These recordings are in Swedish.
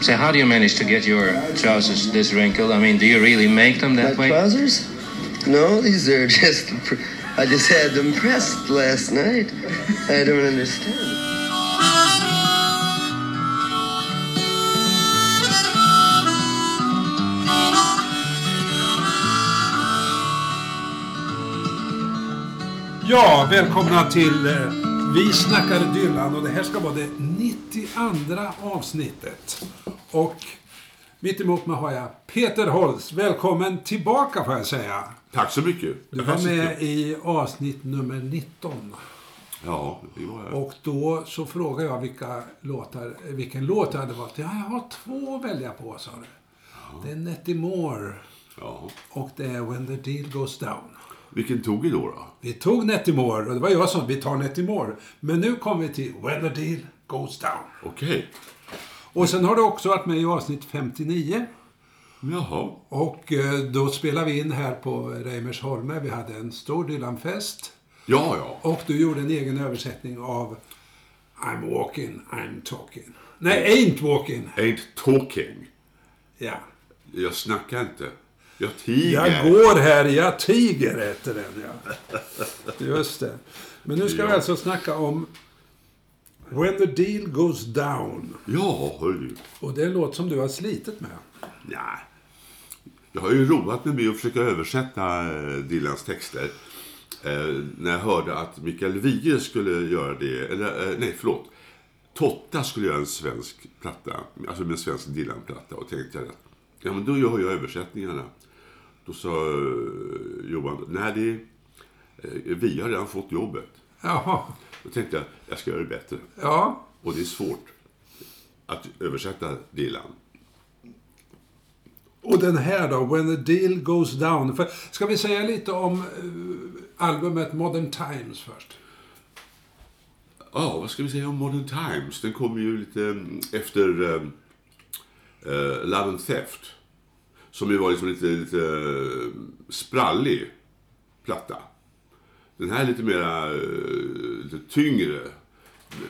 So how do you manage to get your trousers this wrinkled? I mean, do you really make them that My way? trousers? No, these are just. pr- I just had them pressed last night. I don't understand. Ja, välkomna till eh, Vi snackar Dylan och det här ska vara det 92 avsnittet. Och mitt emot mig har jag Peter Holst. Välkommen tillbaka får jag säga. Tack så mycket. Du var med i avsnitt nummer 19. Ja, det var jag. Och då så frågade jag vilka låtar, vilken låt jag hade valt. Ja, jag har två att välja på, sa du. Det är Nettie Moore Ja. och det är When the Deal Goes Down. Vilken tog vi då? då? Vi tog Nettie Moore och det var jag som vi tar Nettie Moore. Men nu kommer vi till When the Deal Goes Down. Okej. Och sen har du också varit med i avsnitt 59. Jaha. Och eh, då spelade vi in här på Reimersholme. Vi hade en stor Dylan-fest. Ja, ja. Och du gjorde en egen översättning av I'm walking, I'm talking. Nej, ain't walking. Ain't talking. Ja. Jag snackar inte. Jag tiger. Jag går här, jag tiger heter den ja. Just det. Men nu ska vi Ja. alltså snacka om When the deal goes down. Ja, hör du. Och det är en låt som du har slitit med. Ja. Jag har ju roat mig med att försöka översätta eh, Dylans texter. Eh, när jag hörde att Mikael Wiehe skulle göra det, eller eh, nej förlåt. Totta skulle göra en svensk platta, alltså med en svensk Dylan-platta. Och tänkte jag att, ja men då gör jag översättningarna. Då sa eh, Johan, nej det, eh, vi har redan fått jobbet. Jaha. Då tänkte jag, jag ska göra det bättre. Ja. Och det är svårt att översätta Dylan. Och den här då, When the deal goes down. För, ska vi säga lite om eh, albumet Modern Times först? Ja, vad ska vi säga om Modern Times? Den kom ju lite mm, efter uh, uh, Love and Theft. Som ju var liksom lite, lite eh, sprallig platta. Den här är lite mera, eh, lite tyngre.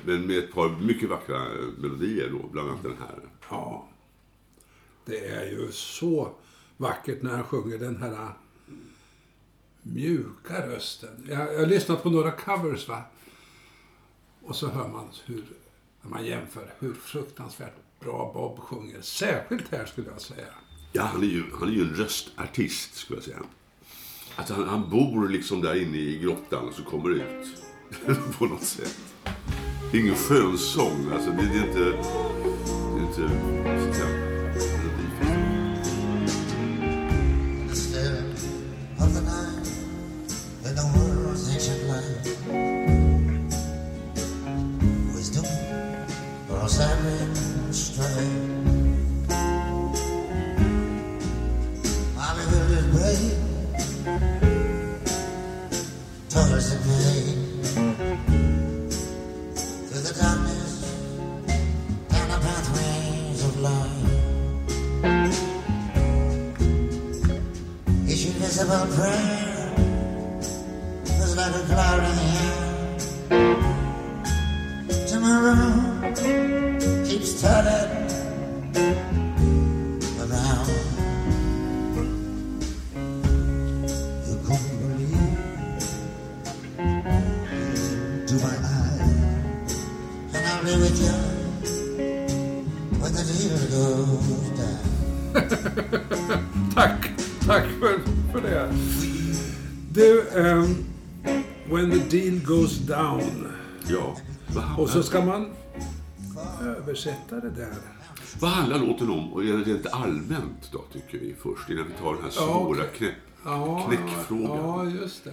Men med ett par mycket vackra eh, melodier då, bland annat den här. Ja. Det är ju så vackert när han sjunger den här mjuka rösten. Jag, jag har lyssnat på några covers va. Och så hör man hur, när man jämför, hur fruktansvärt bra Bob sjunger. Särskilt här skulle jag säga. Ja, han är ju, han är ju en röstartist, skulle jag säga. Alltså, han, han bor liksom där inne i grottan och så kommer ut. på något sätt. Det är ingen skönsång. Alltså, det, det är inte... Det är inte... Så down. Ja. Och så ska man översätta det där. vad handlar låten om? Och rent allmänt då, tycker vi först. Innan vi tar den här svåra okej. knä, Ja, knäckfrågan. Ja, just det.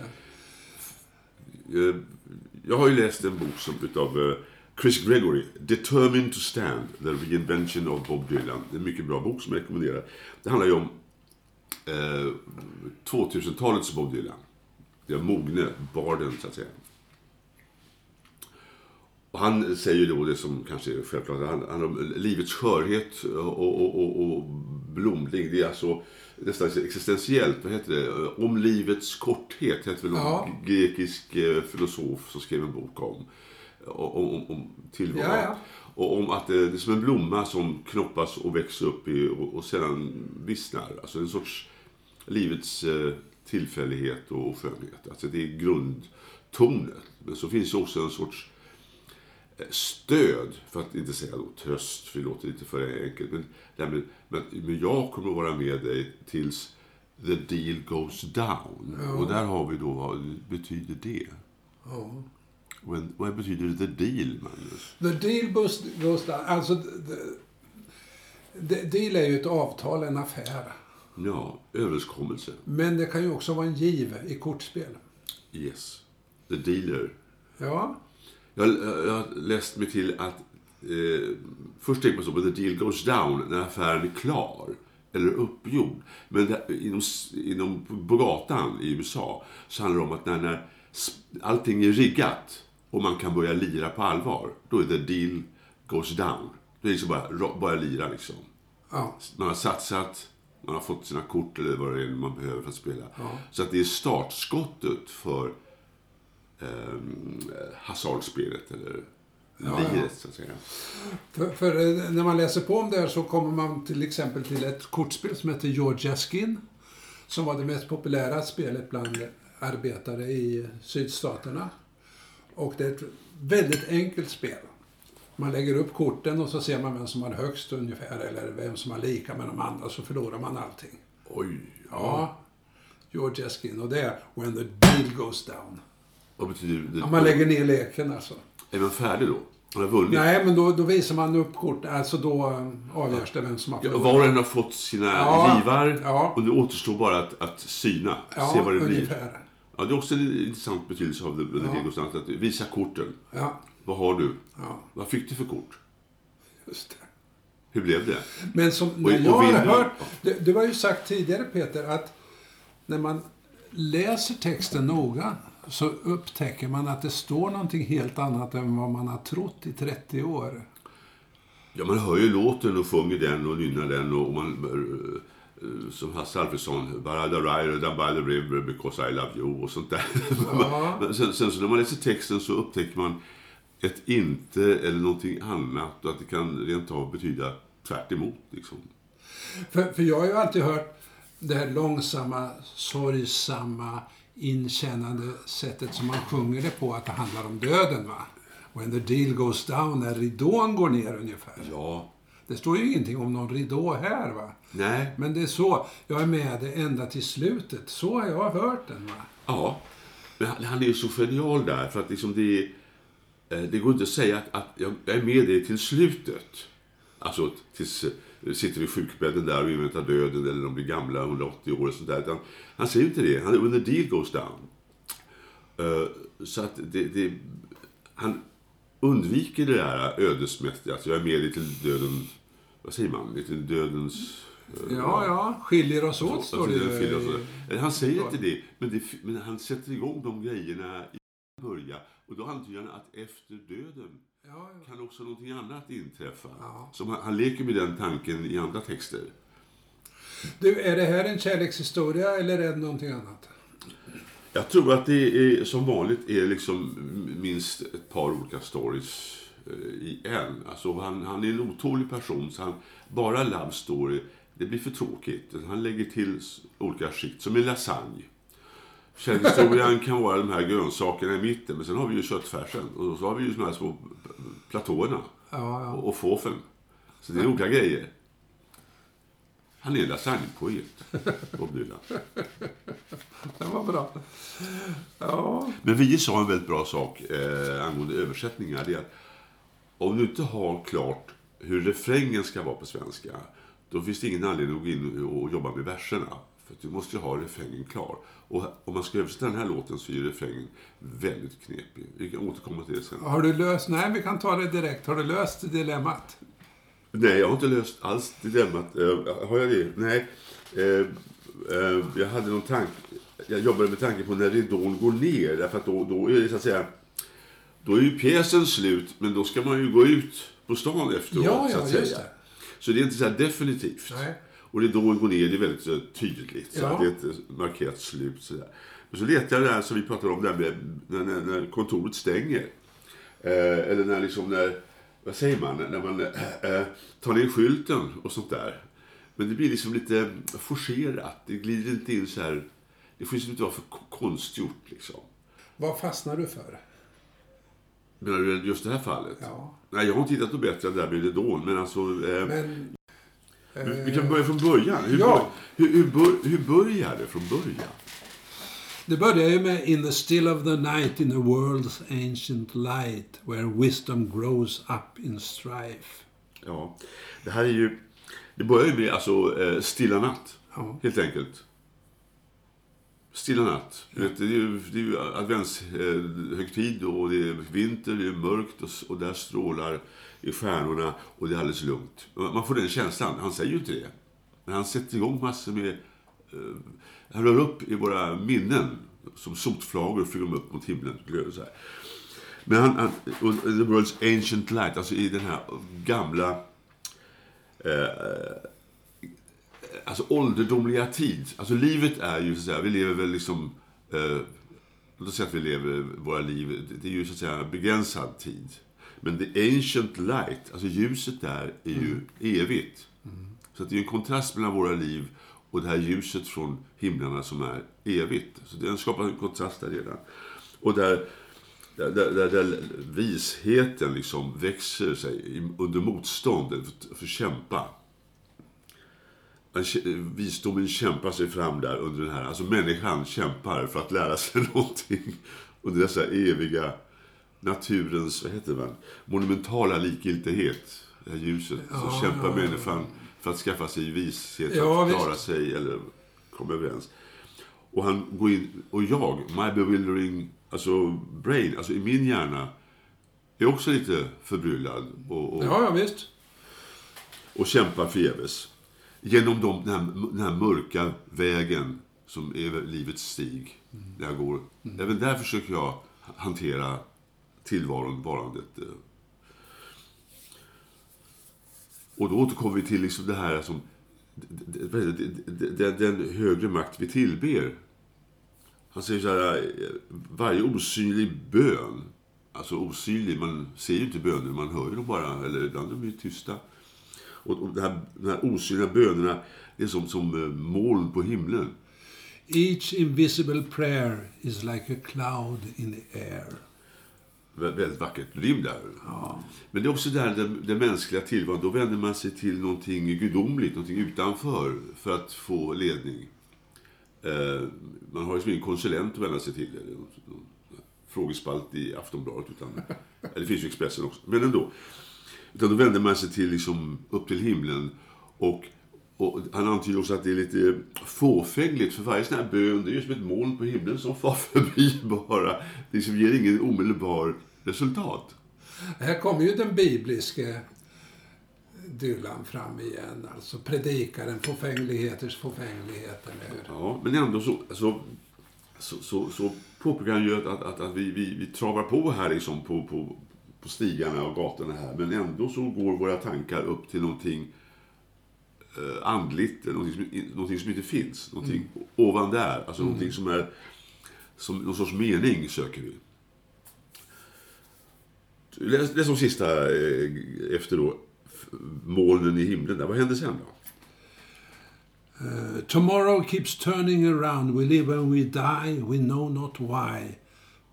Eh, Jag har ju läst en bok som utav eh, Chris Gregory, Determined to Stand, The Reinvention of Bob Dylan. Det är en mycket bra bok som jag rekommenderar. Det handlar ju om eh, 2000-talets Bob Dylan. Det är mogne, barden så att säga. Och han säger ju då det som kanske är självklart, han, han om livets skörhet och, och, och, och blomning. Det är alltså nästan existentiellt, vad heter det? Om livets korthet, heter väl Ja. grekisk eh, filosof som skrev en bok om. om, om, tillvaron. Ja, ja. Och om att det, det är som en blomma som knoppas och växer upp i, och, och sedan vissnar. Alltså en sorts livets eh, tillfällighet och skönhet. Alltså det är grundtonet. Men så finns det också en sorts eh, stöd, för att inte säga då tröst, för det låter lite för enkelt. Men, nej, men, men, jag kommer att vara med dig tills the deal goes down. Och där har vi då, vad betyder det? Ja. When, vad betyder the deal, Magnus? The deal goes, goes down. Alltså, the, the, deal är ju ett avtal, en affär. Ja, överenskommelse. Men det kan ju också vara en giv i kortspel. Yes. The dealer. Ja, Jag, jag, har läst mig till att eh, först tänker man så på the deal goes down när affären är klar eller uppgjord. Men det, inom, inom, på gatan i USA så handlar det om att när, när allting är riggat och man kan börja lira på allvar, då är the deal goes down. Det är liksom bara, bara lira liksom. ja. Man har satsat, man har fått sina kort eller vad det är man behöver för att spela. Så att det är startskottet för um, hasardspelet eller liret så att säga. För, för eh, när man läser på om det här så kommer man till exempel till ett kortspel som heter Georgia Skin. Som var det mest populära spelet bland arbetare i sydstaterna. Och det är ett väldigt enkelt spel. Man lägger upp korten och så ser man vem som har högst ungefär eller vem som har lika med de andra så förlorar man allting. Oj, ja. Ja, Georgia Skin. Och det är When the deal goes down. Vad betyder det? Ja, man lägger ner leken alltså. Är man färdig då? Man har vunnit? Nej, men då, då visar man upp kort. Alltså då eh, avgörs det vem som har Ja, förlorat. var och en har fått sina Ja, givar ja. och det återstår bara att, att syna, Ja, se vad det blir. ungefär. Ja, det är också en intressant betydelse av det, Ja. down, att visa korten. Ja, Vad har du? ja, Vad fick du för kort? just det. Hur blev det? Men som Och- när jag har hört... Det, det var ju sagt tidigare Peter att när man läser texten noga så upptäcker man att det står någonting helt annat än vad man har trott i 30 år. Ja, man hör ju låten och sjunger den och nynnar den och man, eh, eh, som Hasse Alfredson, Bara the rider down by the river because I love you och sånt där. Ja. Men sen, sen så när man läser texten så upptäcker man ett inte eller någonting annat och att det kan rent av betyda tvärt emot, liksom. För, för jag har ju alltid hört det här långsamma, sorgsamma, inkännande sättet som man sjunger det på, att det handlar om döden. va? When the deal goes down, när ridån går ner ungefär. Ja, Det står ju ingenting om någon ridå här. va? nej, Men det är så, jag är med det ända till slutet. Så har jag hört den. va? ja. Men han, han är ju så genial där för att liksom det eh, det går inte att säga att, att jag är med dig till slutet. Alltså tills sitter vid sjukbädden där och inväntar döden eller de blir gamla, 180 år och sånt där. Utan han säger inte det. Han är when the deal goes down. Eh, så att det, det, han undviker det där ödesmässiga. Alltså jag är med till döden, vad säger man? Till dödens... eh, Ja, ja, skiljer oss åt står det Alltså, ju. i-. Han säger inte det men, det, men han sätter igång de grejerna i början. Och då antyder han att efter döden Ja, ja. kan också någonting annat inträffa. Ja. Som han, han leker med den tanken i andra texter. Du, är det här en kärlekshistoria eller är det någonting annat? Jag tror att det är som vanligt är liksom minst ett par olika stories eh, i en. Alltså han, han är en otålig person så han, bara love story, det blir för tråkigt. Han lägger till olika skikt, som en lasagne. Kärlekshistorien kan vara de här grönsakerna i mitten, men sen har vi ju köttfärsen och så har vi ju de här små platåerna Ja, ja. och, och fåfeln. Så det är olika grejer. Han är lasagnepoet, Bob Dylan. Den var bra. Ja, Men vi sa en väldigt bra sak eh, angående översättningar. Det är att om du inte har klart hur refrängen ska vara på svenska, då finns det ingen anledning att gå in och och jobba med verserna. För att du måste ju ha refrängen klar. Och om man ska översätta den här låten så är ju refrängen väldigt knepig. Vi kan återkomma till det sen. har du löst... Nej, vi kan ta det direkt. Har du löst dilemmat? Nej, jag har inte löst alls dilemmat. Eh, har jag det? Nej. Eh, eh, jag hade någon tanke. Jag jobbade med tanke på när ridån går ner. Därför att då, då är det så att säga... Då är ju pjäsen slut, men då ska man ju gå ut på stan efteråt. Ja, så ja, att just säga. det. Så det är inte så här definitivt. Nej. Och ridån går ner, det är väldigt eh, tydligt. Så Ja. att det är ett eh, markerat slut. Så där. Men så letar jag det här som vi pratade om, där med när, när, när kontoret stänger. Eh, eller när liksom när, vad säger man, när man eh, eh, tar ner skylten och sånt där. Men det blir liksom lite forcerat. Det glider inte in så här. Det får liksom inte vara för ko- konstgjort liksom. Vad fastnar du för? Menar du just det här fallet? Ja. Nej, jag har inte hittat något bättre än det där med Ledon. Men alltså... Eh, Men... vi- vi kan börja från början. Hur, Ja. hur, hur, bör, hur börjar det från början? Det börjar ju med In the still of the night in the world's ancient light where wisdom grows up in strife. Ja, det här är ju... Det börjar ju med alltså eh, Stilla natt. Ja. Helt enkelt. Stilla natt. Vet, Det är ju, det är ju adventshögtid och det är vinter, det är mörkt och, och där strålar i stjärnorna och det är alldeles lugnt. Man får den känslan. Han säger ju inte det. Men han sätter igång massor med... Uh, han rör upp i våra minnen. Som sotflagor flyger de upp mot himlen. Så här. Men han, han, och the world's ancient light, alltså i den här gamla eh, alltså ålderdomliga tid. Alltså livet är ju så att säga, vi lever väl liksom, eh, låt oss säga att vi lever våra liv, det är ju så att säga begränsad tid. Men the ancient light, alltså ljuset där är ju evigt. Så att det är en kontrast mellan våra liv och det här ljuset från himlarna som är evigt. Så den skapar en kontrast där redan. Och där, där, där, där, visheten liksom växer sig under motstånd för, för att kämpa. Visdomen kämpar sig fram där under den här, alltså människan kämpar för att lära sig någonting under dessa eviga naturens, vad heter man, monumentala likgiltighet, det här ljuset. Så kämpar människan för att skaffa sig vishet, Ja, att visst. klara sig eller komma överens. Och han går in, och jag, my bewildering, alltså brain, alltså i min hjärna, är också lite förbryllad och, och, Ja, ja visst. och kämpar förgäves. Genom de, den, här, den här mörka vägen som är livets stig. Där jag går. Även där försöker jag hantera tillvaron, varandet. Eh. Och då återkommer vi till liksom det här som d- den högre makt vi tillber. Han säger så här, eh, varje osynlig bön, alltså osynlig, man ser ju inte böner, man hör ju dem bara, eller ibland är de ju tysta. Och, och här, de här osynliga bönerna, det är som, som eh, moln på himlen. Each invisible prayer is like a cloud in the air. Vä- Väldigt vackert rim där. Men det är också där den, den mänskliga tillvaron, då vänder man sig till någonting gudomligt, någonting utanför för att få ledning. Eh, man har liksom ingen konsulent att vända sig till, eller någon, någon frågespalt i Aftonbladet, utan, eller det finns ju Expressen också, men ändå. Utan då vänder man sig till, liksom, upp till himlen och och han antyder också att det är lite fåfängligt, för varje sån här bön, det är ju som ett moln på himlen som far förbi bara. Det liksom ger ingen omedelbar resultat. Här kommer ju den bibliske Dylan fram igen. Alltså predikaren, fåfängligheters fåfänglighet, eller hur? Ja, men ändå så, alltså, så, så, så påpekar han ju att, att, att, att vi, vi, vi travar på här liksom på, på, på stigarna och gatorna här. Men ändå så går våra tankar upp till någonting eh, andligt, eller någonting som, någonting som inte finns. Någonting ovan där, alltså någonting som är, som någon sorts mening söker vi. Läs, läs de sista eh, efter då, molnen i himlen där. Vad hände sen då? Uh, tomorrow keeps turning around. We live and we die. We know not why.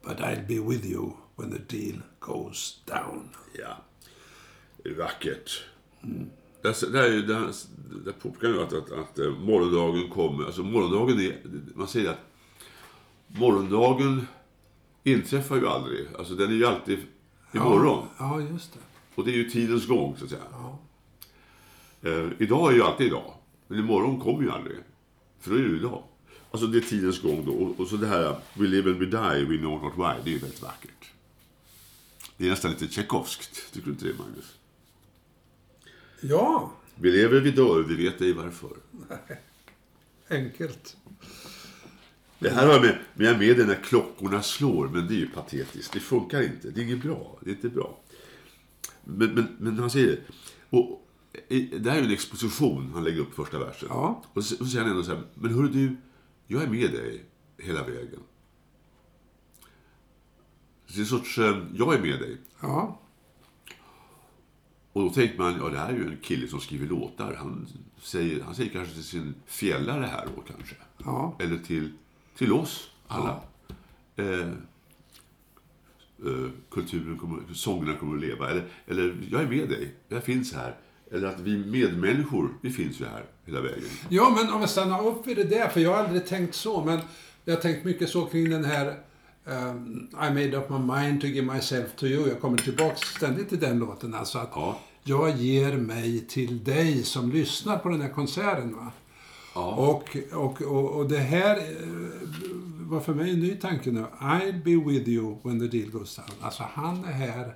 But I'll be with you when the deal goes down. Ja, vackert. Där, där, där, där påpekar jag att, att, att eh, morgondagen kommer. Alltså morgondagen är, man säger att morgondagen inträffar ju aldrig. Alltså den är ju alltid imorgon. Ja, ja just det. Och det är ju tidens gång så att säga. Ja. Eh, idag är ju alltid idag. Men imorgon kommer ju aldrig. För då är det ju idag. Alltså det är tidens gång då. Och, och så det här We live and we die, we know not why. Det är ju väldigt vackert. Det är nästan lite tjeckovskt. Tycker du inte det Magnus? Ja, Vi lever, vi dör, vi vet ej varför. enkelt. Det här har med, men jag med när klockorna slår, men det är ju patetiskt. Det funkar inte. Det är inget bra. Det är inte bra. Men, men, men han säger. Och, i- det här är ju en exposition han lägger upp första versen. Ja. Och så, och så säger han ändå så här, men hörru du, jag är med dig hela vägen. Så det är en sorts, eh, jag är med dig. Ja. Och då tänker man, ja det här är ju en kille som skriver låtar. Han säger, han säger kanske till sin fjällare här då kanske. Ja. Eller till, till oss alla. Eh, eh, kulturen kommer, sångerna kommer att leva. Eller, eller jag är med dig, jag finns här. Eller att vi medmänniskor, vi finns ju här hela vägen. Ja, men om vi stannar upp vid det där, för jag har aldrig tänkt så, men jag har tänkt mycket så kring den här ehm, I made up my mind to give myself to you. Jag kommer tillbaka ständigt till den låten. Alltså att Ja. jag ger mig till dig som lyssnar på den här konserten. Va? Ja. Och, och, och, och det här eh, var för mig en ny tanke nu. I'll be with you when the deal goes down. Alltså han är här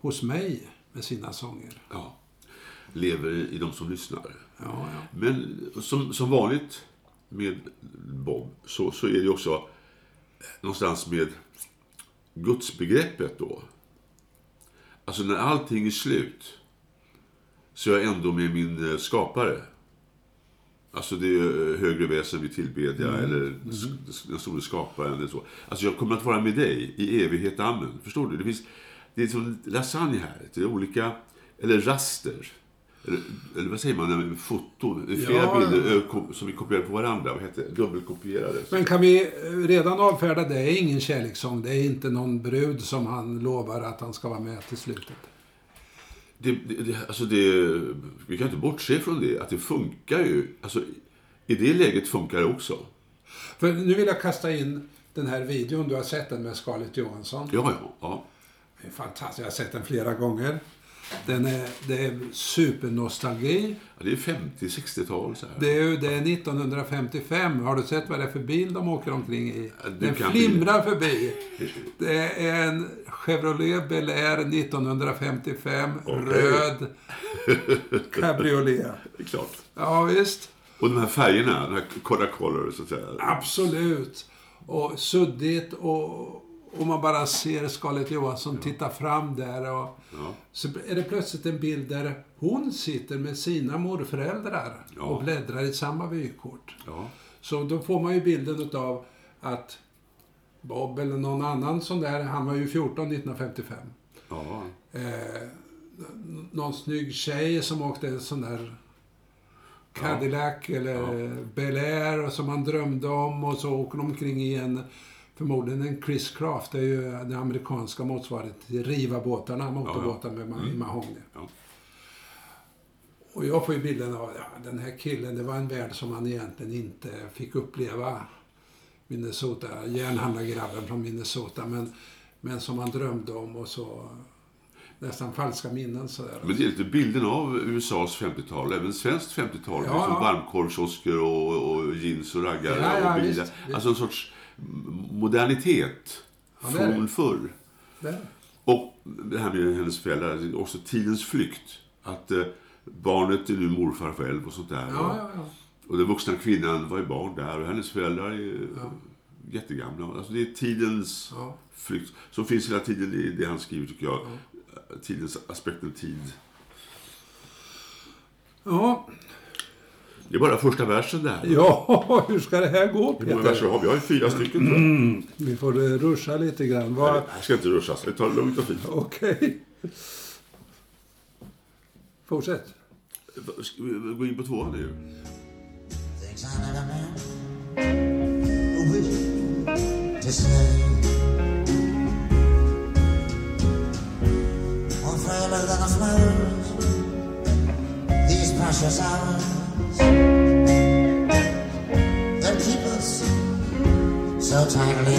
hos mig med sina sånger. ja. Lever i de som lyssnar. Ja, ja. Men som, som vanligt med Bob så, så är det också någonstans med gudsbegreppet då. Alltså när allting är slut så är jag ändå med min eh, skapare. Alltså det är högre väsen vi tillbedjar eller s- den store skaparen eller så. Alltså jag kommer att vara med dig i evighet, amen. Förstår du? Det finns, det är som lasagne här. Det är olika, eller raster. Eller, vad säger man, foton, är flera Ja. bilder som vi kopierar på varandra. Vad heter det? Dubbelkopierade. Men kan vi eh, redan avfärda det? är ingen kärlekssång. Det är inte någon brud som han lovar att han ska vara med till slutet. Det, det, alltså det, vi kan inte bortse från det, att det funkar ju. Alltså, I det läget funkar det också. För nu vill jag kasta in den här videon. Du har sett den med Scarlett Johansson. Ja, ja. ja. Det är fantastiskt. Jag har sett den flera gånger. Den är, det är supernostalgi. ja det är 50-60-tal så här. Det är, det är 1955. Har du sett vad det är för bil de åker omkring i? Ja, Den flimrar förbi. Det är en Chevrolet Bel Air 1955. Okej. Röd cabriolet. Det är klart. Ja, visst. Och de här färgerna, de här Coda Color så att säga. Absolut. Och suddigt och, och man bara ser Scarlett Johansson titta fram där. Och, Ja. Så är det plötsligt en bild där hon sitter med sina morföräldrar Ja. och bläddrar i samma vykort. Ja. Så då får man ju bilden av att Bob eller någon annan sån där, han var ju 14 1955. Ja. Eh, någon snygg tjej som åkte en sån där Cadillac eller Bel Air och som han drömde om och så åker de omkring i en förmodligen en Chris Craft, det är ju den amerikanska motsvarigheten till Riva-båtarna, motorbåtar med ma- mahogny. Ja. Och jag får ju bilden av ja, den här killen, det var en värld som han egentligen inte fick uppleva. Minnesota, järnhandlargrabben från Minnesota, men, men som han drömde om och så nästan falska minnen sådär. Men det är lite bilden av USAs 50-tal, även svenskt 50-tal. Ja, med som ja. varmkorvkiosker och, och jeans och raggare Ja, ja, och bilar. visst, visst. Alltså en sorts modernitet Ja, från förr. Och det här med hennes föräldrar, också tidens flykt. Att eh, barnet är nu morfar själv och sånt där. Ja, ja, ja. Och den vuxna kvinnan var ju barn där och hennes föräldrar är jättegamla. Alltså det är tidens Ja. flykt som finns hela tiden i det han skriver tycker jag. Tidens aspekten tid. Ja, Det är bara första versen där. ja, hur ska det här gå Hur många verser Peter? har vi? Vi har ju fyra stycken tror jag. Vi får eh, ruscha lite grann. Vad- Nej, Jag ska inte ruschas. Vi tar det lugnt och fint. Okej. Fortsätt. Ska vi gå in på tvåan nu? Things I never meant tightly.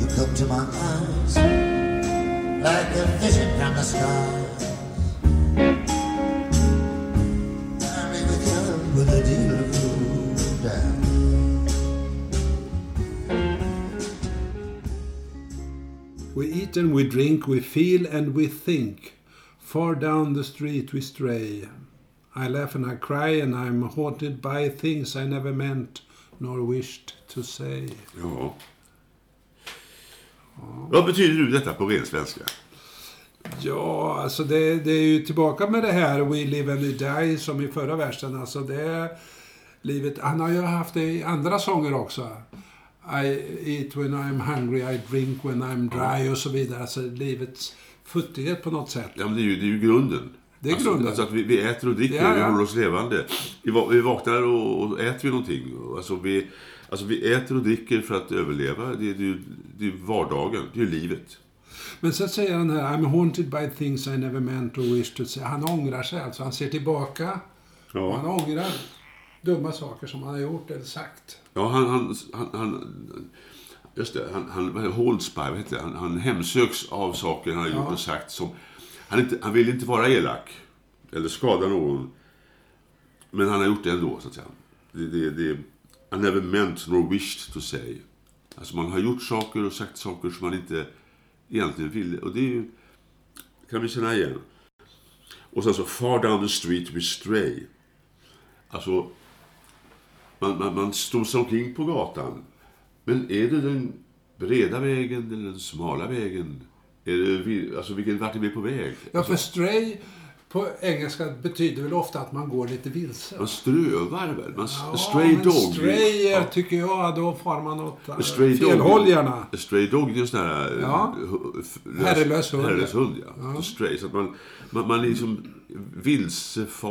You come to my eyes like a vision from the. I may become with a deal of down. We eat and we drink, we feel and we think. Far down the street we stray. I laugh and I cry and I'm haunted by things I never meant nor wished to say. Ja. Vad betyder nu detta på ren svenska? Ja, alltså det, det är ju tillbaka med det här We live and we die som i förra versen. Alltså det är livet. Han har ju haft det i andra sånger också. I eat when I'm hungry, I drink when I'm dry och så vidare. Alltså livets futtighet på något sätt. Ja, men det är ju, det är ju grunden. Det är alltså, grunden. Alltså att vi, vi äter och dricker, Ja, vi ja. håller oss levande. Vi, vi vaknar och, och äter vi någonting. Alltså vi, alltså vi äter och dricker för att överleva. Det, är- det, det är vardagen, det är livet. Men sen säger han här, I'm haunted by things I never meant or wished to say. Han ångrar sig alltså. Han ser tillbaka och han Ja, ångrar dumma saker som han har gjort eller sagt. ja han, han, han, han, just det, han, han holds by, vad heter det? Han, han hemsöks av saker han har gjort Ja. och sagt som... Han, inte, han vill inte vara elak eller skada någon. Men han har gjort det ändå, så att säga. Det, det, det, I never meant nor wished to say. Alltså man har gjort saker och sagt saker som man inte egentligen ville. Och det ju, kan vi känna igen. Och sen så, far down the street we stray. Alltså, man, man, man strosar omkring på gatan. Men är det den breda vägen eller den smala vägen? Det, alltså vilken, vart är vi på väg? Ja, för stray på engelska betyder väl ofta att man går lite vilse. Man strövar väl? Man, Ja, stray men dog. Stray, Ja. tycker jag, då far man åt dog. fel håll gärna. Stray dog, det är en sån här... eh, Ja. Herrelös hund. Herrelös hund, ja. Stray. Så att man, man, man liksom vilsefa,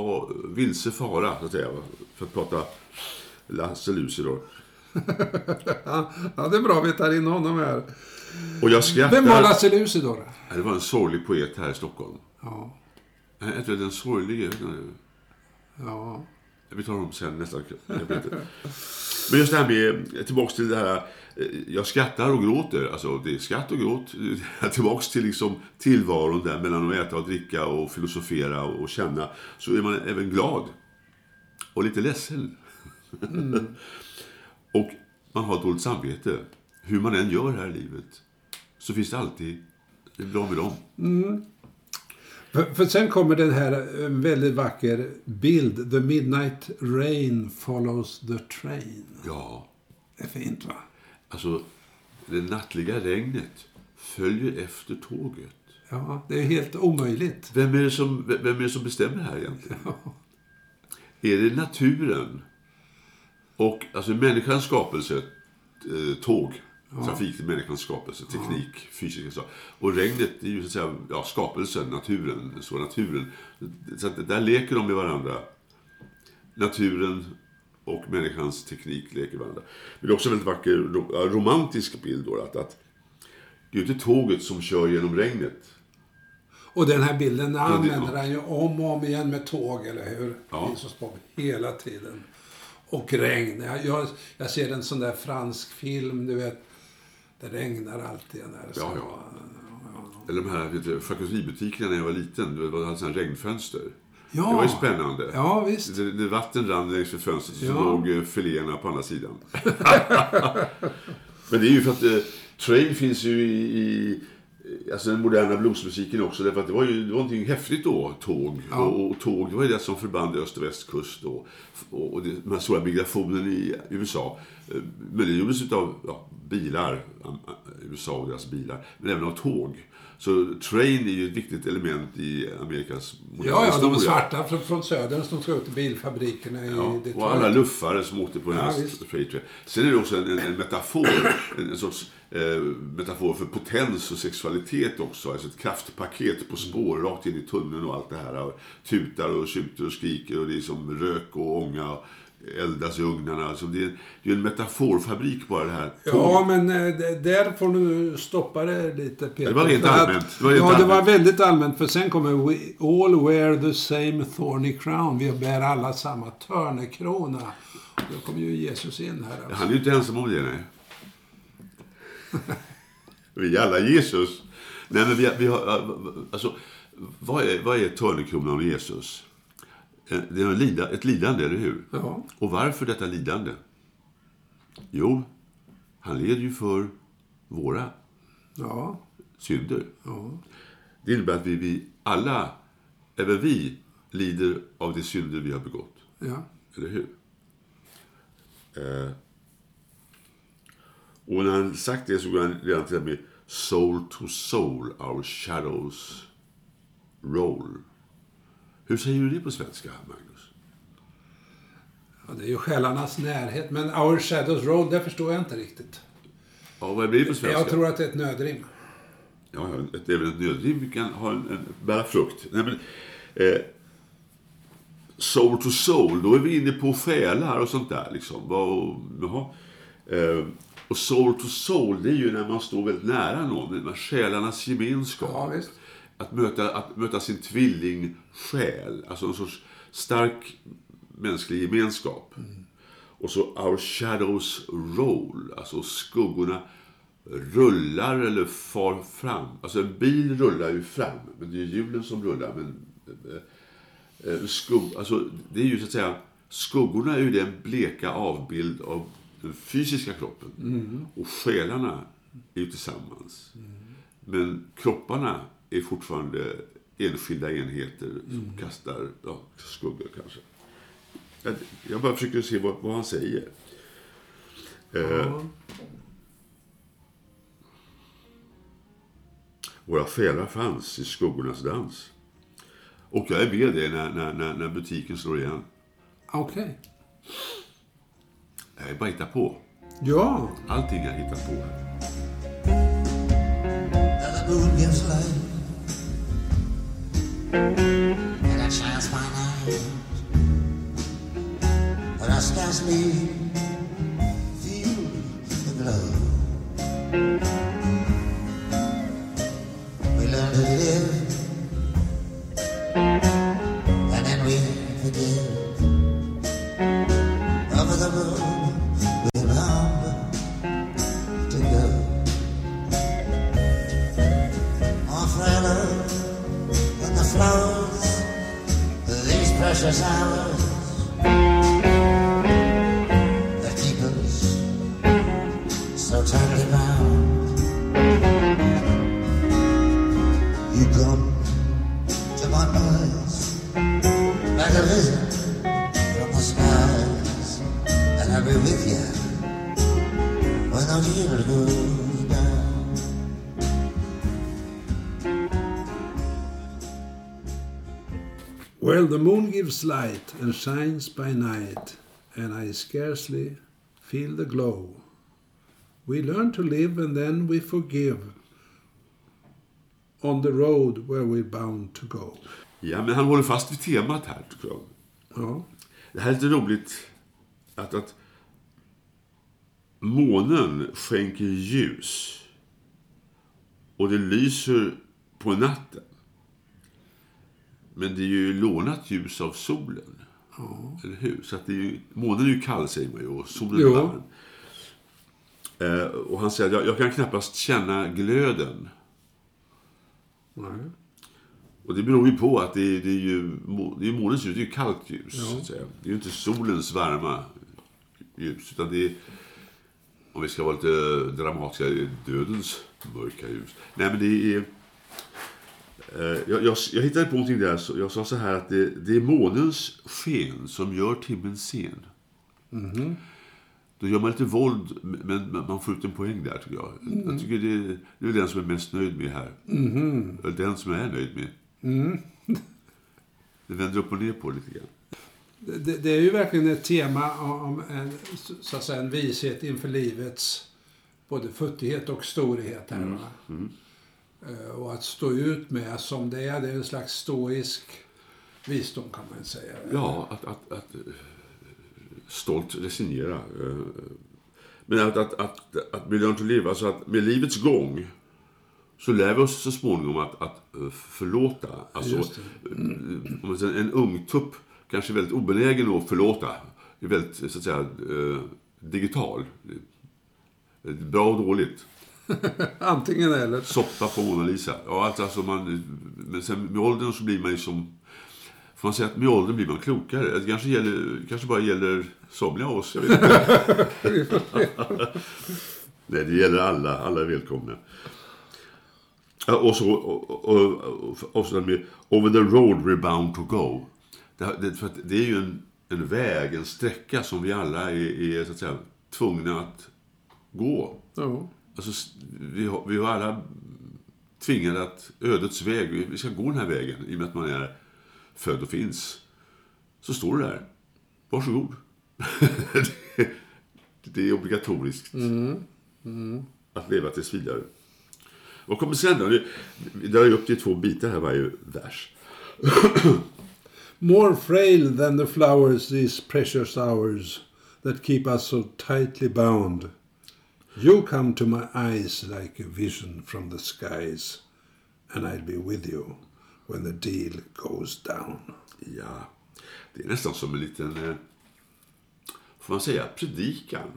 vilsefara, så att säga. För att prata Lasse Lucy då. Ja, det är bra vi tar in honom här. Och jag skrattar... Vem var Lasse Lucidor? Det var en sorglig poet här i Stockholm. Ja, Jag tror den sorglige... ja. Vi tar dem sen nästa. Men just det här med, tillbaks till det här, eh, jag skrattar och gråter. Alltså det är skratt och gråt. Tillbaks till liksom tillvaron där mellan att äta och dricka och filosofera och känna. Så är man även glad. Och lite ledsen. och man har dåligt samvete. Hur man än gör här i livet. Så finns det alltid, det är bra med dem. För, för sen kommer den här en väldigt vacker bild. The midnight rain follows the train. Ja, Det är fint va? alltså det nattliga regnet följer efter tåget. Ja, det är helt omöjligt. Vem är det som, vem är det som bestämmer här egentligen? Är det naturen? Och alltså människans skapelse, eh, tåg, trafik, människans skapelse, teknik, fysiska saker. Och regnet är ju så att säga, ja, skapelsen, naturen, så naturen. Så att där leker de med varandra. Naturen och människans teknik leker varandra. Men det är också en väldigt vacker ro- ja, romantisk bild då, att, att det är ju inte tåget som kör genom regnet. Och den här bilden det- använder ja. han ju om och om igen med tåg, eller hur? Ja. Hela tiden. Och regn. Jag, jag, jag ser en sån där fransk film, du vet. Det regnar alltid när det ska Ja, ja. Eller de här charkuteributikerna när jag var liten. Det var hade sådana regnfönster. Ja. Det var ju spännande. Ja, visst. Det, det vatten rann längs med fönstret så Ja. låg eh, filéerna på andra sidan. Men det är ju för att eh, Train finns ju i, i alltså den moderna bluesmusiken också. Därför att det var ju det var någonting häftigt då, tåg. Och, och tåg, det var ju det som förband öst och västkust. Och, och, och det, de här stora migrationen i USA. Eh, Men det gjordes av ja, bilar, USA och deras bilar. Men även av tåg. Så train är ju ett viktigt element i Amerikas moderna Ja, ja, de historia. svarta från, från södern som ska ut bilfabrikerna i Ja, Detroit. och alla luffare som åkte på den här Ja, freight train. Sen är det också en, en, en metafor, en, en sorts eh, metafor för potens och sexualitet också. Alltså ett kraftpaket på spår rakt in i tunneln och allt det här. Tutar och tjuter och skriker och det är som rök och ånga och eldas i ugnarna. Alltså det, är, det är en metaforfabrik bara det här. Ja, men eh, där får du stoppa det lite, Peter. Det var rent För att- allmänt. Det var rent ja, det var allmänt. väldigt allmänt. För sen kommer We all wear the same thorny crown. Vi bär alla samma törnekrona. Då kommer ju Jesus in här. Alltså. Han är ju inte ensam om det, nej. vi är alla Jesus. Nej, men vi, vi har, alltså, vad är, vad är törnekronan och Jesus? Eh, Det är lida, ett lidande, eller hur? Ja. Och varför detta lidande? Jo, han led ju för våra Ja, synder. ja. Det innebär att vi, vi alla, även vi, lider av de synder vi har begått. ja. Eller hur? Eh, och när han sagt det så går han redan till det med soul to soul, our shadows roll. Hur säger du det på svenska, Magnus? Ja, det är ju själarnas närhet. Men Our Shadows Road, det förstår jag inte riktigt. Ja, vad blir det på svenska? Jag tror att det är ett nödrim. Ja, ja, ett, även ett nödrim kan ha en, en, bära frukt. Nej, men, eh, soul to soul, då är vi inne på själar och sånt där. Liksom. Jaha. Eh, och soul to soul, det är ju när man står väldigt nära någon. Själarnas gemenskap. Ja, visst. Att möta, att möta sin tvillingsjäl. Alltså en sorts stark mänsklig gemenskap. Och så our shadows roll. Alltså skuggorna rullar eller far fram. Alltså en bil rullar ju fram. Men det är hjulen som rullar. Men, eh, skugg, alltså, det är ju så att säga, skuggorna är ju den bleka avbild av den fysiska kroppen. Och själarna är ju tillsammans. Men kropparna är fortfarande enskilda enheter som kastar ja, skuggor kanske. Jag, jag bara försöker se vad, vad han säger. Eh, våra själar fanns i skuggornas dans. Och jag är med det när, när, när, när butiken slår igen. Okej. Jag är bara hittar på. Ja. Allting jag hittar på. And I shines my night. But I scarcely feel the glow. We learn to live, these precious gives light and shines by night, and I scarcely feel the glow. We learn to live and then we forgive on the road where we're bound to go. Ja, men han håller fast vid temat här, tycker jag. Ja, Det här är lite roligt att, att månen skänker ljus och det lyser på natten. Men det är ju lånat ljus av solen. Eller hur? Så att det är ju, månen är ju kall säger man ju och solen är varm. Eh, och han säger att jag, jag kan knappast känna glöden. nej. Och det beror ju på att det är, det är ju det är månens ljus, det är ju kallt ljus. Så att säga. Det är ju inte solens varma ljus. Utan det är, om vi ska vara lite dramatiska, det är dödens mörka ljus. Nej men det är... Eh, jag, jag, jag hittade på någonting där, så jag sa så här att det, det är månens sken som gör timmen sen. Då gör man lite våld, men man får ut en poäng där tycker jag. Jag tycker det, det är den som är mest nöjd med här. Eller den som jag är nöjd med. Det vänder upp och ner på lite grann. Det, det är ju verkligen ett tema om en, så att säga, en vishet inför livets både futtighet och storhet. Här, va? Eh, Och att stå ut med som det är, det är en slags stoisk visdom kan man säga. Ja, att, att, att eh, stolt resignera. eh, Men att, att, att, att bli learn to live, alltså att med livets gång så lär vi oss så småningom att, att eh, förlåta. Alltså, eh, en ungtupp kanske är väldigt obenägen att förlåta. Är väldigt, så att säga, eh, digital. Eh, Bra och dåligt. Antingen eller. Soppa på Mona Lisa. Ja, alltså, alltså man, men sen med åldern så blir man ju som... Får man säga att med åldern blir man klokare? Det kanske, gäller, kanske bara gäller somliga av oss. Jag vet inte. Nej, det gäller alla. Alla är välkomna. Och så och, och, och, och så med Over the road we're bound to go. Det, det, för det är ju en, en väg, en sträcka som vi alla är, är så att säga, tvungna att gå. Ja. Alltså, vi, har, vi har alla tvingade att ödets väg, vi- ska gå den här vägen i och med att man är född och finns. Så står det där. Varsågod. det, det är obligatoriskt. Att leva tills vidare. Vad kommer sen då? Vi- drar upp till två bitar här varje vers. More frail than the flowers these precious hours that keep us so tightly bound. You come to my eyes like a vision from the skies, and I'll be with you when the deal goes down. Ja, det är nästan som en liten, eh, får man säga, predikan.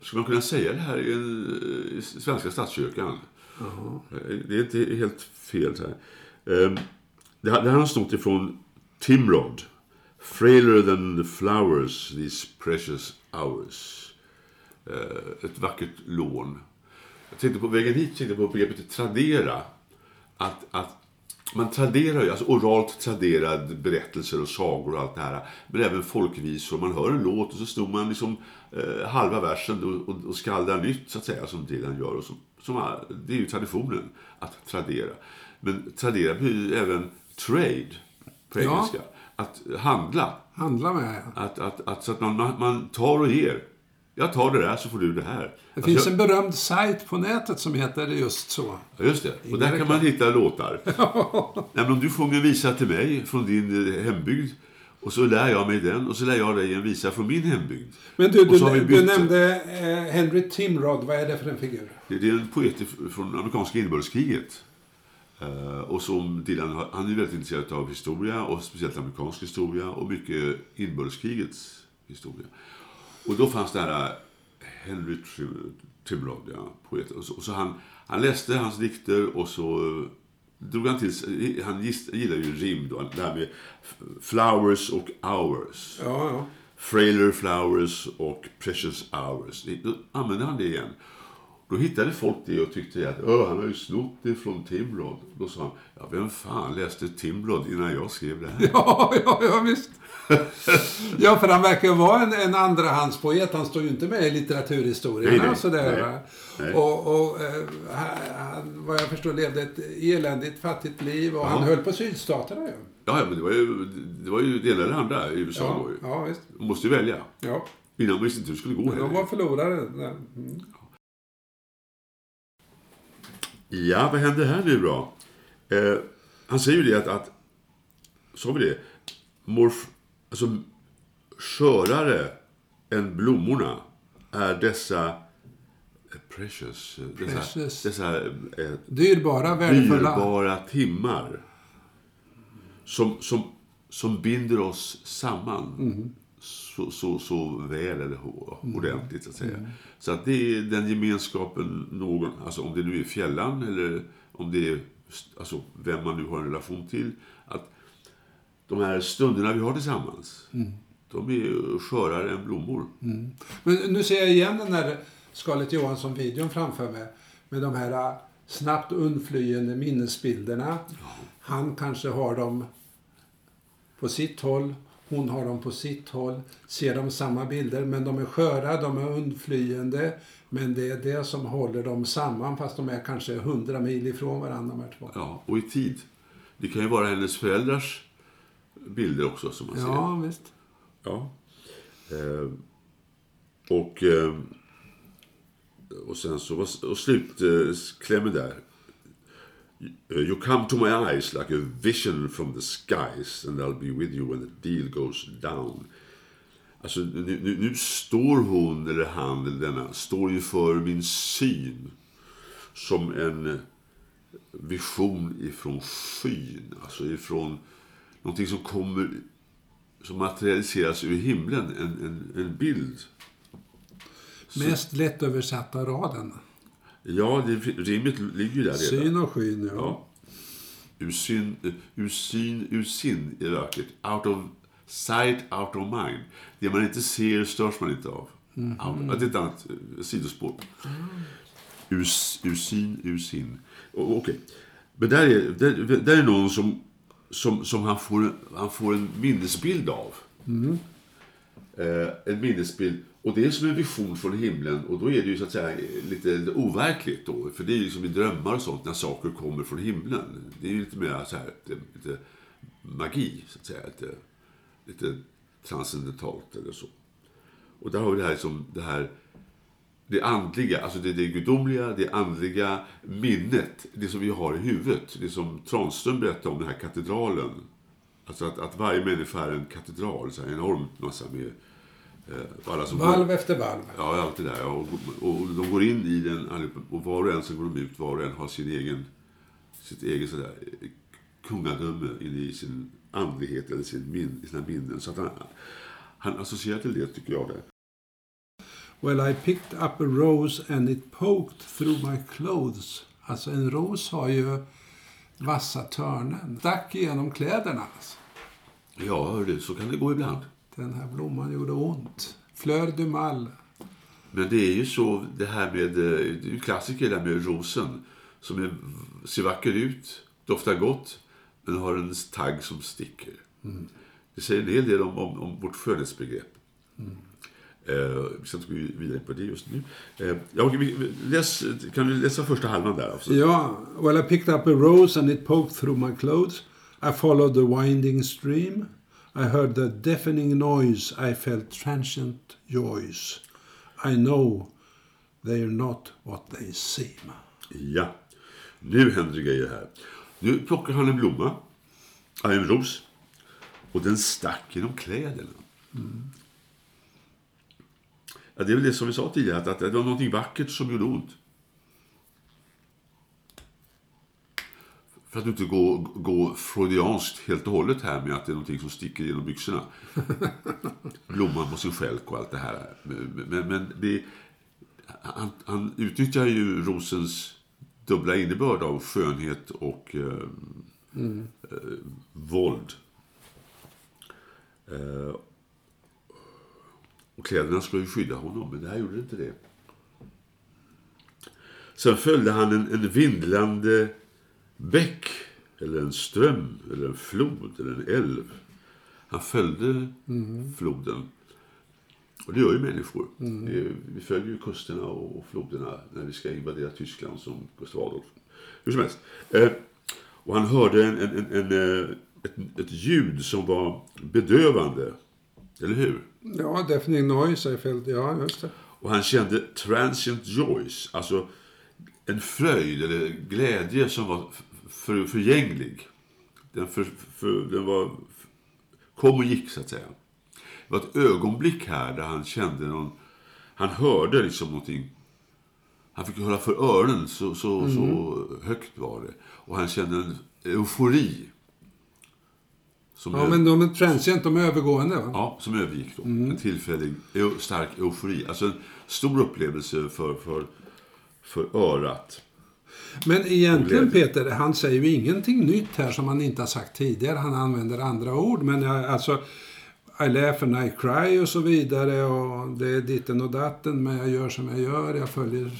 Skulle man kunna säga det här i, en, eh, i Svenska statskyrkan? Eh, Det är inte helt fel. Så här. Eh, Det här det här har snott ifrån Timrod. Frailer than the flowers, these precious hours. Eh, Ett vackert lån. Jag tänkte på vägen hit, tänkte på begreppet tradera. Att, att man traderar ju, alltså oralt traderad berättelser och sagor och allt det här. Men även folkvisor. Man hör en låt och så stod man liksom eh, halva versen och, och, och skaldar nytt så att säga som Dylan gör. Och som, som, det är ju traditionen att tradera. Men tradera blir ju även trade på Ja. engelska. Att handla. Handla med. Att, att, att, så att man, man tar och ger. Jag tar det där så får du det här. Det Alltså, finns jag- en berömd sajt på nätet som heter just så. Ja, just det. Och där kan man hitta låtar. Nej, om du sjunger en visa till mig från din eh, hembygd och så lär jag mig den och så lär jag dig en visa från min hembygd. Men du, du, du nämnde eh, Henry Timrod. Vad är det för en figur? Det det är en poet från amerikanska inbördeskriget. Eh, och som Dylan, han är väldigt intresserad av historia och speciellt amerikansk historia och mycket inbördeskrigets historia. Och då fanns det här eh, Henry Tim- Timrod, ja, poet. Och så, och så han, han läste hans dikter och så eh, drog han till han gillar ju rim då, det här med flowers och hours. Ja, ja. Frailer Flowers och Precious Hours. Då använde han det igen. Då hittade folk det och tyckte att Åh, han har ju snott det från Timrod. Då sa han, ja vem fan läste Timrod innan jag skrev det här? Ja, ja, ja visst. Ja, för han verkar vara en, en andrahandspoet. Han står ju inte med i Nej, nej, och sådär. nej, va? nej. Och, och eh, han, vad jag förstår, levde ett eländigt, fattigt liv. Och han Ja. höll på sydstaterna ju. Ja, ja, men det var ju det, var ju det ena eller andra i USA Ja, då ju. ja, visst. Man måste ju välja. Ja. Innan man visste inte hur det skulle gå De heller. var förlorare. Mm. Ja, vad händer här nu då? Eh, han säger ju det att, att sa vi det? Morf, alltså skörare än blommorna är dessa precious, eh, dessa, Precious. dessa eh, Dyrbara, värdefulla. dyrbara timmar som, som, som binder oss samman Mm. Så, så, så väl eller ho- ordentligt så att säga. Mm. Så att det är den gemenskapen någon, alltså om det nu är fjällan eller om det är alltså vem man nu har en relation till. Att de här stunderna vi har tillsammans, Mm. de är skörare än blommor. Men nu ser jag igen den där Scarlett Johansson-videon framför mig. Med de här äh, snabbt undflyende minnesbilderna. Han kanske har dem på sitt håll. Hon har dem på sitt håll. Ser de samma bilder, men de är sköra, de är undflyende. Men det är det som håller dem samman, fast de är kanske hundra mil ifrån varandra de här två. Ja, och i tid. Det kan ju vara hennes föräldrars bilder också som man ser. Ja, visst. Ja. Eh, och, eh, och sen så var och slutklämmen där. Uh, you come to my eyes like a vision from the skies and I'll be with you when the deal goes down. Alltså nu, nu, nu står hon eller han eller denna står inför min syn som en eh, vision ifrån skyn. Alltså ifrån någonting som kommer som materialiseras ur himlen, en, en, en bild. Mest lättöversatta raden. Ja, det, rimmet ligger ju där redan. Syn och skyn, ja. Ja. Ur, syn, ur syn, ur sin är vackert. Out of sight, out of mind. Det man inte ser störs man inte av. Out, det är ett annat eh, sidospår. Ur, s- ur syn, ur sin. Okej. Men där är, där, där är någon som, som, som han, får, han får en minnesbild av. Eh, en minnesbild. Och det är som en vision från himlen. Och då är det ju så att säga eh, lite overkligt då. För det är ju som i drömmar och sånt när saker kommer från himlen. Det är ju lite mer så här, lite, lite magi så att säga. Lite, lite transcendentalt eller så. Och där har vi det här som det här det andliga, alltså det, det gudomliga, det andliga minnet, det som vi har i huvudet. Det som Tranström berättade om den här katedralen. Alltså att, att varje människa är en katedral, så här enormt massa med som Valv efter valv. Ja, allt det där. Och, och, och de går in i den och var och en så går de ut, var och en har sin egen, sitt eget sådär eh, kungadöme inne i sin andlighet eller sin min, sina minnen. Så att han, han associerar till det, tycker jag. Det. Well, I picked up a rose and it poked through my clothes. Alltså en ros har ju vassa törnen. Stack igenom kläderna. Alltså. Ja, hör du, så kan det gå ibland. Den här blomman gjorde ont. Fleur du mal. Men det är ju så, det här med, eh, det är klassiker där med rosen. Som är, ser vacker ut, doftar gott, men har en tagg som sticker. Det säger en hel del om, om, om vårt skönhetsbegrepp. Eh, vi ska inte gå vidare på det just nu. Eh, ja, läs, kan du läsa första halvan där? Alltså? Ja, well I picked up a rose and it poked through my clothes. I followed the winding stream. I heard the deafening noise. I felt transient joys. I know they are not what they seem. Ja, nu händer det grejer här. Nu plockar han en blomma, en ros, och den stack genom kläderna. Ja, det är väl det som vi sa tidigare, att, att det var någonting vackert som gjorde ont. För att inte gå, gå freudianskt helt och hållet här med att det är någonting som sticker genom byxorna. Blomman på sin stjälk och allt det här. Men, men, det, han, han utnyttjar ju rosens dubbla innebörd av skönhet och eh, eh, våld. Eh, och kläderna ska ju skydda honom, men det här gjorde inte det. Sen följde han en, en vindlande bäck, eller en ström, eller en flod, eller en älv. Han följde floden. Och det gör ju människor. Det- Vi följer ju kusterna och floderna när vi ska invadera Tyskland som Gustav Adolf. Hur som helst. Eh, och han hörde en, en, en, en, eh, ett, ett ljud som var bedövande. Eller hur? Ja, deafening noise. Ja, just det. Och han kände transient joys, alltså en fröjd eller glädje som var för, förgänglig. Den, för, för, den var, kom och gick så att säga. Det var ett ögonblick här där han kände någon, han hörde liksom någonting. Han fick höra för öronen, så, så, så högt var det. Och han kände en eufori. Som Ja, men de är transient, de är övergående. Va? Ja, som övergick då. En tillfällig, stark eufori. Alltså en stor upplevelse för, för, för örat. Men egentligen. Peter, han säger ju ingenting nytt här som han inte har sagt tidigare. Han använder andra ord. Men jag, alltså, I laugh and I cry och så vidare. Och det är ditten och datten, men jag gör som jag gör. Jag följer...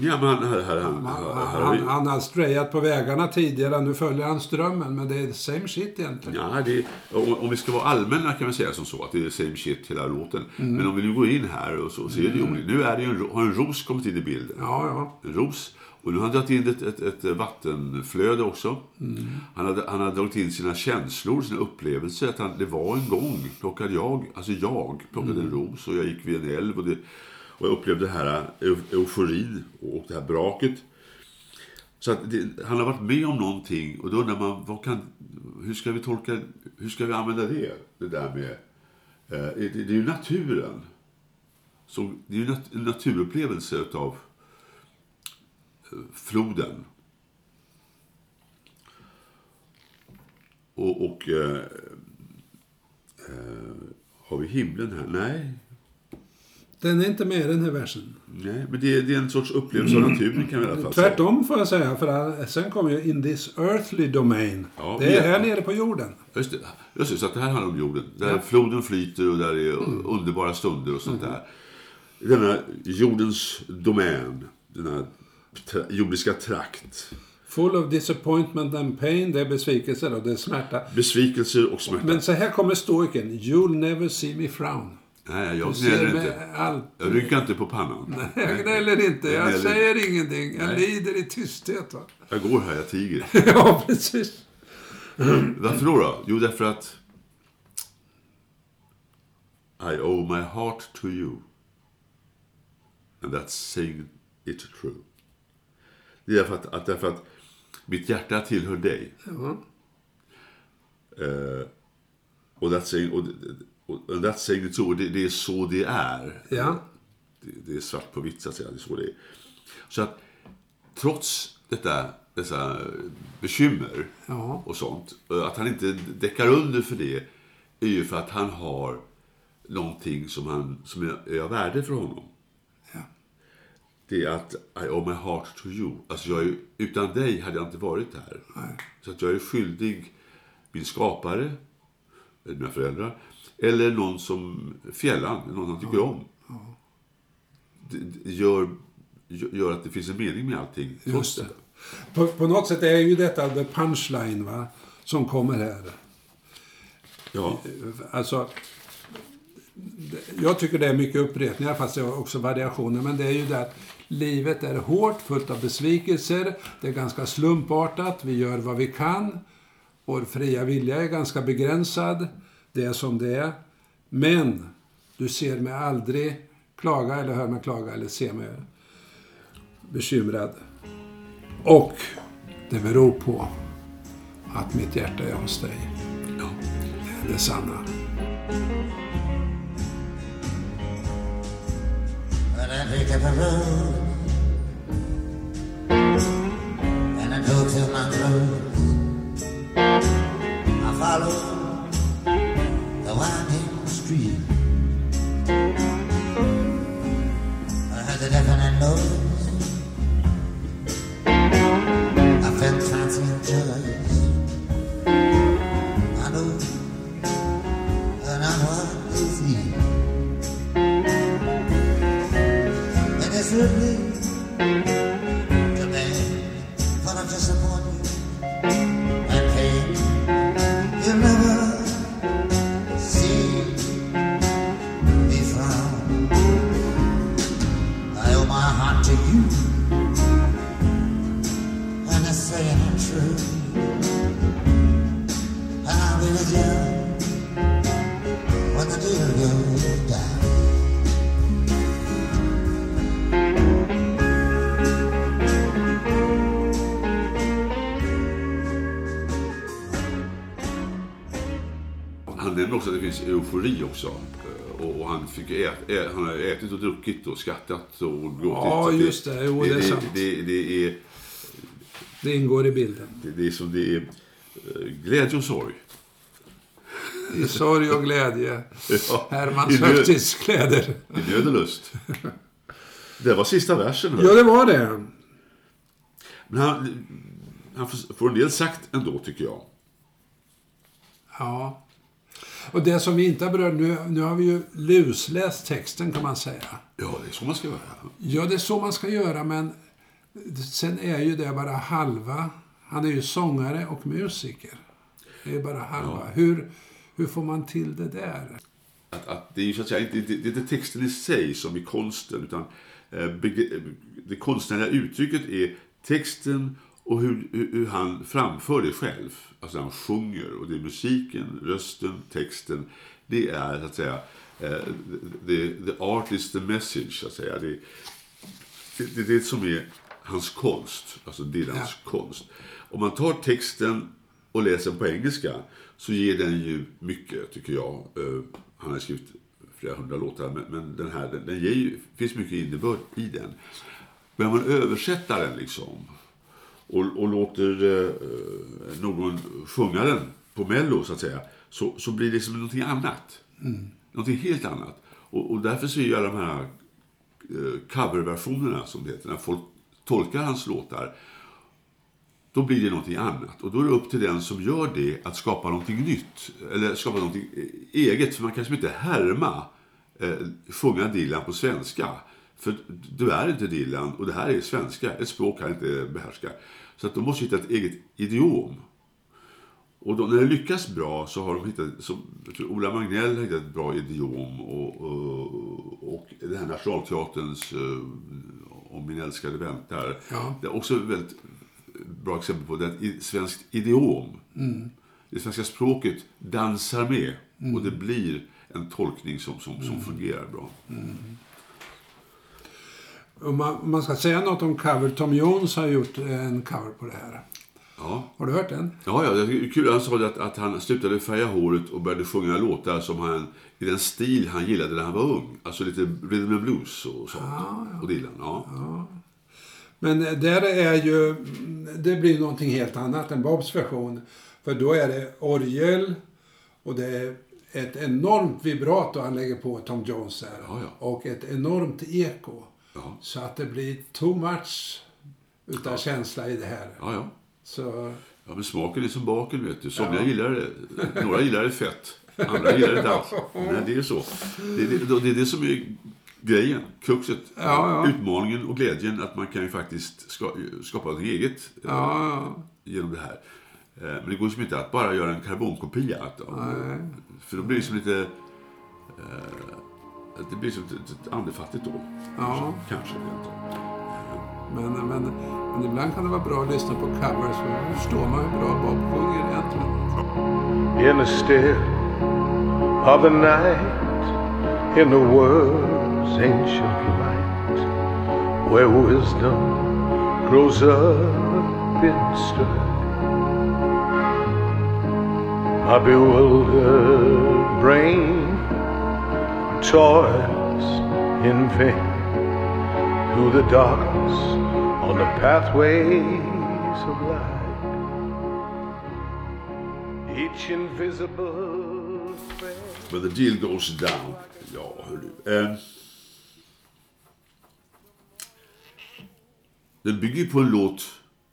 Ja, men här, Han, här har vi... han, han har strayat på vägarna tidigare, nu följer han strömmen. Men det är same shit egentligen. Ja, det, om, om vi ska vara allmänna kan vi säga som så att det är same shit hela låten. Men om vi nu går in här och så, så är det ju olika. Nu är det ju en, har en ros kommit in i bilden. Ja, ja. En ros. Och nu har han dragit in ett, ett, ett vattenflöde också. Han, hade, han hade dragit in sina känslor, sina upplevelser. Att han, det var en gång plockade jag, alltså jag plockade en ros och jag gick vid en älv. Och, det, och jag upplevde det här eu, euforin och det här braket. Så att det, han har varit med om någonting och då undrar man, vad kan, hur ska vi tolka, hur ska vi använda det? Det där med, eh, det, det är ju naturen. Så, det är ju nat, en naturupplevelse utav floden. Och, och eh, eh, har vi himlen här? Nej, Den är inte med i den här versen. nej men det, är- det är en sorts upplevelse av naturen kan vi i alla fall. Tvärtom får jag säga, för sen kommer ju In this earthly domain. Ja, det är här nere på jorden. Just det, just det, så att det här handlar om jorden. Där floden flyter och där är underbara stunder och sånt där. Denna jordens domän, denna jordiska trakt. Full of disappointment and pain. Det är besvikelse och det är smärta. Besvikelser och smärta. Men så här kommer stoiken. You'll never see me frown. Nej, jag gnäller inte. allt. Jag rynkar inte på pannan. Jag gnäller inte. Jag gnäller säger ingenting. Jag Nej. lider i tysthet. Va? Jag går här, jag tiger. ja, precis. Varför då, då? Jo, därför att I owe my heart to you. And that's saying it true. Det är därför att, att, därför att mitt hjärta tillhör dig. Ja. Eh, och that's saying, och, that's saying it det, det är så det är. Ja. Det, det är svart på vitt så att säga. Det är så det är. Så att trots detta, dessa bekymmer Ja. och sånt. eh, Att han inte däckar under för det är ju för att han har någonting som, han, som är, är av värde för honom. Ja. Det är att I owe my heart to you. Alltså jag är, utan dig hade jag inte varit här. Nej. Så att jag är skyldig min skapare, mina föräldrar, eller någon som fjällan, någon han tycker om. Det, det gör, gör att det finns en mening med allting. Just det. På, på något sätt är ju detta the punchline va, som kommer här. Ja, Alltså, det- jag tycker det är mycket upprepningar, fast det är också variationer. Men det är ju det att livet är hårt, fullt av besvikelser. Det är ganska slumpartat. Vi gör vad vi kan. Vår fria vilja är ganska begränsad. Det är som det är. Men du ser mig aldrig klaga, eller hör mig klaga, eller ser mig bekymrad. Och det beror på att mitt hjärta är hos dig. ja. Det är det sanna. Pick up a road and I go to my clothes, I follow the winding street. I heard the deafening noise. I felt transient joys. miserably. Come in, full of disappointment. Också att det finns eufori också. Eh, Och, och han, fick ät, ä, han har ätit och druckit och skrattat och gråtit. Ja, Så just det. Jo, det är sant. Det, det, är, Det ingår i bilden. det, det är som det är eh, glädje och sorg. I sorg och glädje. Ja, Hermans högtidskläder. I nöd och lust. Det var sista versen. hörru. Ja, det var det. Men han, han får en del sagt ändå, tycker jag. Ja. Och det som vi inte har berört, nu, nu har vi ju lusläst texten kan man säga. Ja, det är så man ska göra. Ja, det är så man ska göra, men sen är ju det bara halva. Han är ju sångare och musiker. Det är bara halva. Hur, hur får man till det där? Att, att det är ju så att säga inte, det, det inte texten i sig som är konsten, utan eh, det konstnärliga uttrycket är texten och hur, hur, han framför det själv. Alltså han sjunger och det är musiken, rösten, texten. Det är så att säga eh, the, the art is the message, så att säga. Det, det, det är det som är hans konst, alltså Dylans konst. Om man tar texten och läser den på engelska så ger den ju mycket, tycker jag. Eh, han har skrivit flera hundra låtar, men, men den här, den, den ger ju, finns mycket innebörd i den. Men man översätter den liksom och, och låter eh, någon sjunga den på mello, så att säga, så, så blir det liksom någonting annat. Någonting helt annat. Och, och därför så är ju alla de här eh, coverversionerna, som det heter, när folk tolkar hans låtar, då blir det någonting annat. Och då är det upp till den som gör det att skapa någonting nytt. Eller skapa någonting eh, eget. För man kanske inte härma, eh, sjunga Dylan på svenska. För du är inte Dylan och det här är svenska, ett språk han inte behärskar. Så att de måste hitta ett eget idiom. Och då, när det lyckas bra så har de hittat, tror Ola Magnell har hittat ett bra idiom och, och, och den här Nationalteaterns uh, Om min älskade väntar. Ja. Det är också ett väldigt bra exempel på det, att i svenskt idiom, det svenska språket dansar med och det blir en tolkning som, som, som fungerar bra. Om man, man ska säga något om cover. Tom Jones har gjort en cover på det här. Ja. Har du hört den? Ja, ja, det är kul. Han sa att, att han slutade färga håret och började sjunga låtar som han, i den stil han gillade när han var ung. Alltså lite rhythm and blues och sånt. Och Dylan, ja. Men där är ju, det blir någonting helt annat än Bobs version. För då är det orgel och det är ett enormt vibrato han lägger på Tom Jones. Ja, ja. Och ett enormt eko. Ja. Så att det blir too much utav känsla i det här. Ja, ja. Så, Ja, men smaken är som baken, vet du. Somliga gillar det. Några gillar det fett. Andra gillar det inte alls. Nej, det är så. Det är det, det är det som är grejen, kruxet. Ja, ja. Utmaningen och glädjen att man kan ju faktiskt ska, skapa något eget eh, ja, genom det här. Eh, Men det går som inte att bara göra en karbonkopia. För då blir det som lite... Eh, det blir som ett, ett andefattigt då. Ja. Kanske. rent men, men, men ibland kan det vara bra att lyssna på covers. För då förstår man hur bra Bob sjunger egentligen. in the still of the night, in the world's ancient light, where wisdom grows up in strife. My bewildered brain toils in vain through the darkness on the pathways of light. Each invisible thread. But the deal goes down. Ja, hörru. Eh, den bygger ju på en låt,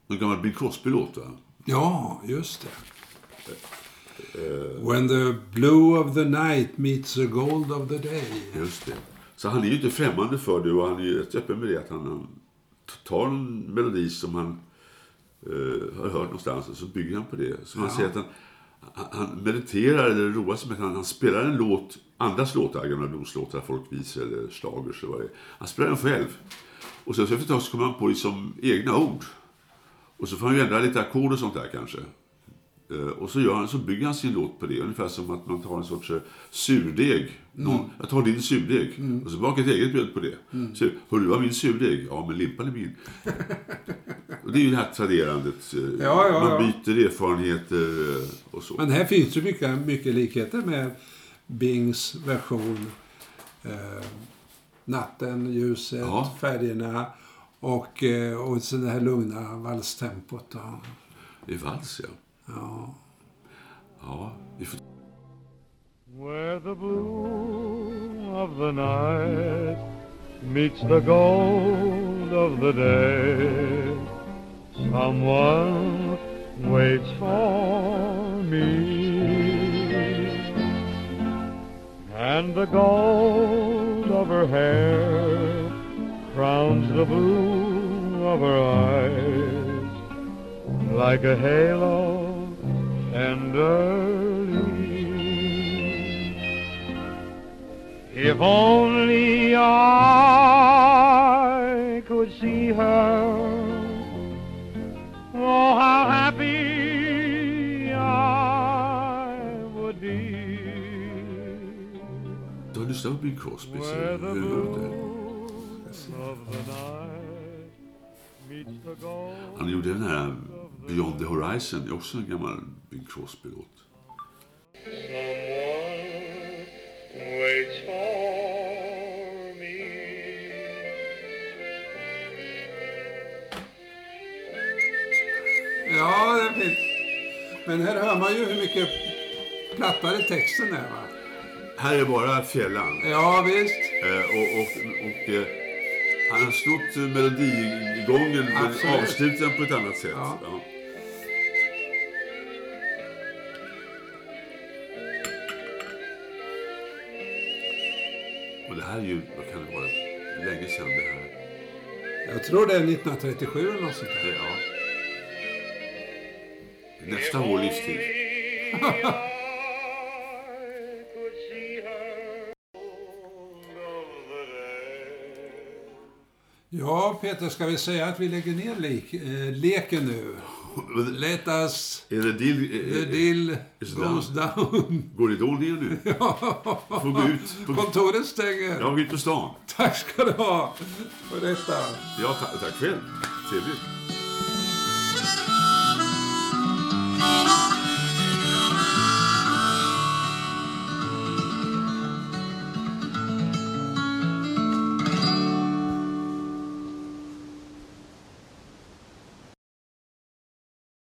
en gammal Bill Crosby-låt. va? Ja, just det. When the blue of the night meets the gold of the day. Just det. Så han är ju inte främmande för det och han är ju rätt öppen med det att han, han tar en melodi som han eh, har hört någonstans och så bygger han på det. Så man ser att han, han- mediterar eller roar sig med han, han spelar en låt, andras låtar, gamla blueslåtar, folkvisor eller schlagers eller vad det är. Han spelar den själv. Och sen så efter ett tag så kommer han på liksom egna ord. Och så får han ju ändra lite ackord och sånt där kanske. Eh, Och så, gör han, så bygger han sin låt på det. Ungefär som att man tar en sorts eh, surdeg. Någon, Jag tar din surdeg. Och så bakar ett eget bröd på det. Så, Hör du vad min surdeg? Ja, men limpan är min. och det är ju det här traderandet. eh, Ja, ja, man ja. byter erfarenheter eh, och så. Men här finns ju mycket, mycket likheter med Bings version. Eh, natten, ljuset, Ja. färgerna och, och så det här lugna valstempot. Det är vals, ja. Ja. ja vi får... Where the blue of the night meets the gold of the day, someone waits for me. And the gold of her hair crowns the blue of her eyes like a halo tenderly. If only I could see her, oh, how happy I would be. Du har lyssnat på Bing Crosby, så Where the hur blue låter det? of the night meets the gold. Han gjorde den här Beyond the Horizon, är också en gammal Bing Crosby-låt. Ja, det är fint. Men här hör man ju hur mycket plattare texten är. Va? Här är bara fjällan. Ja, visst. Eh, och och, och eh, han har snott melodigången men avslutat den på ett annat sätt. Ja. Ja. Är ju, vad kan det vara, länge sedan det här. Jag tror det är 1937 eller något sånt Det, där. ja. Nästa vår livstid. Ja, Peter, ska vi säga att vi lägger ner lik, eh, leken nu? Let us... Är det deal, The är, deal is goes down. går det dåligt nu? Får gå ut på, Kontoret stänger. jag går ut på stan. Tack ska du ha för detta. Ja, ta, tack själv. Trevligt.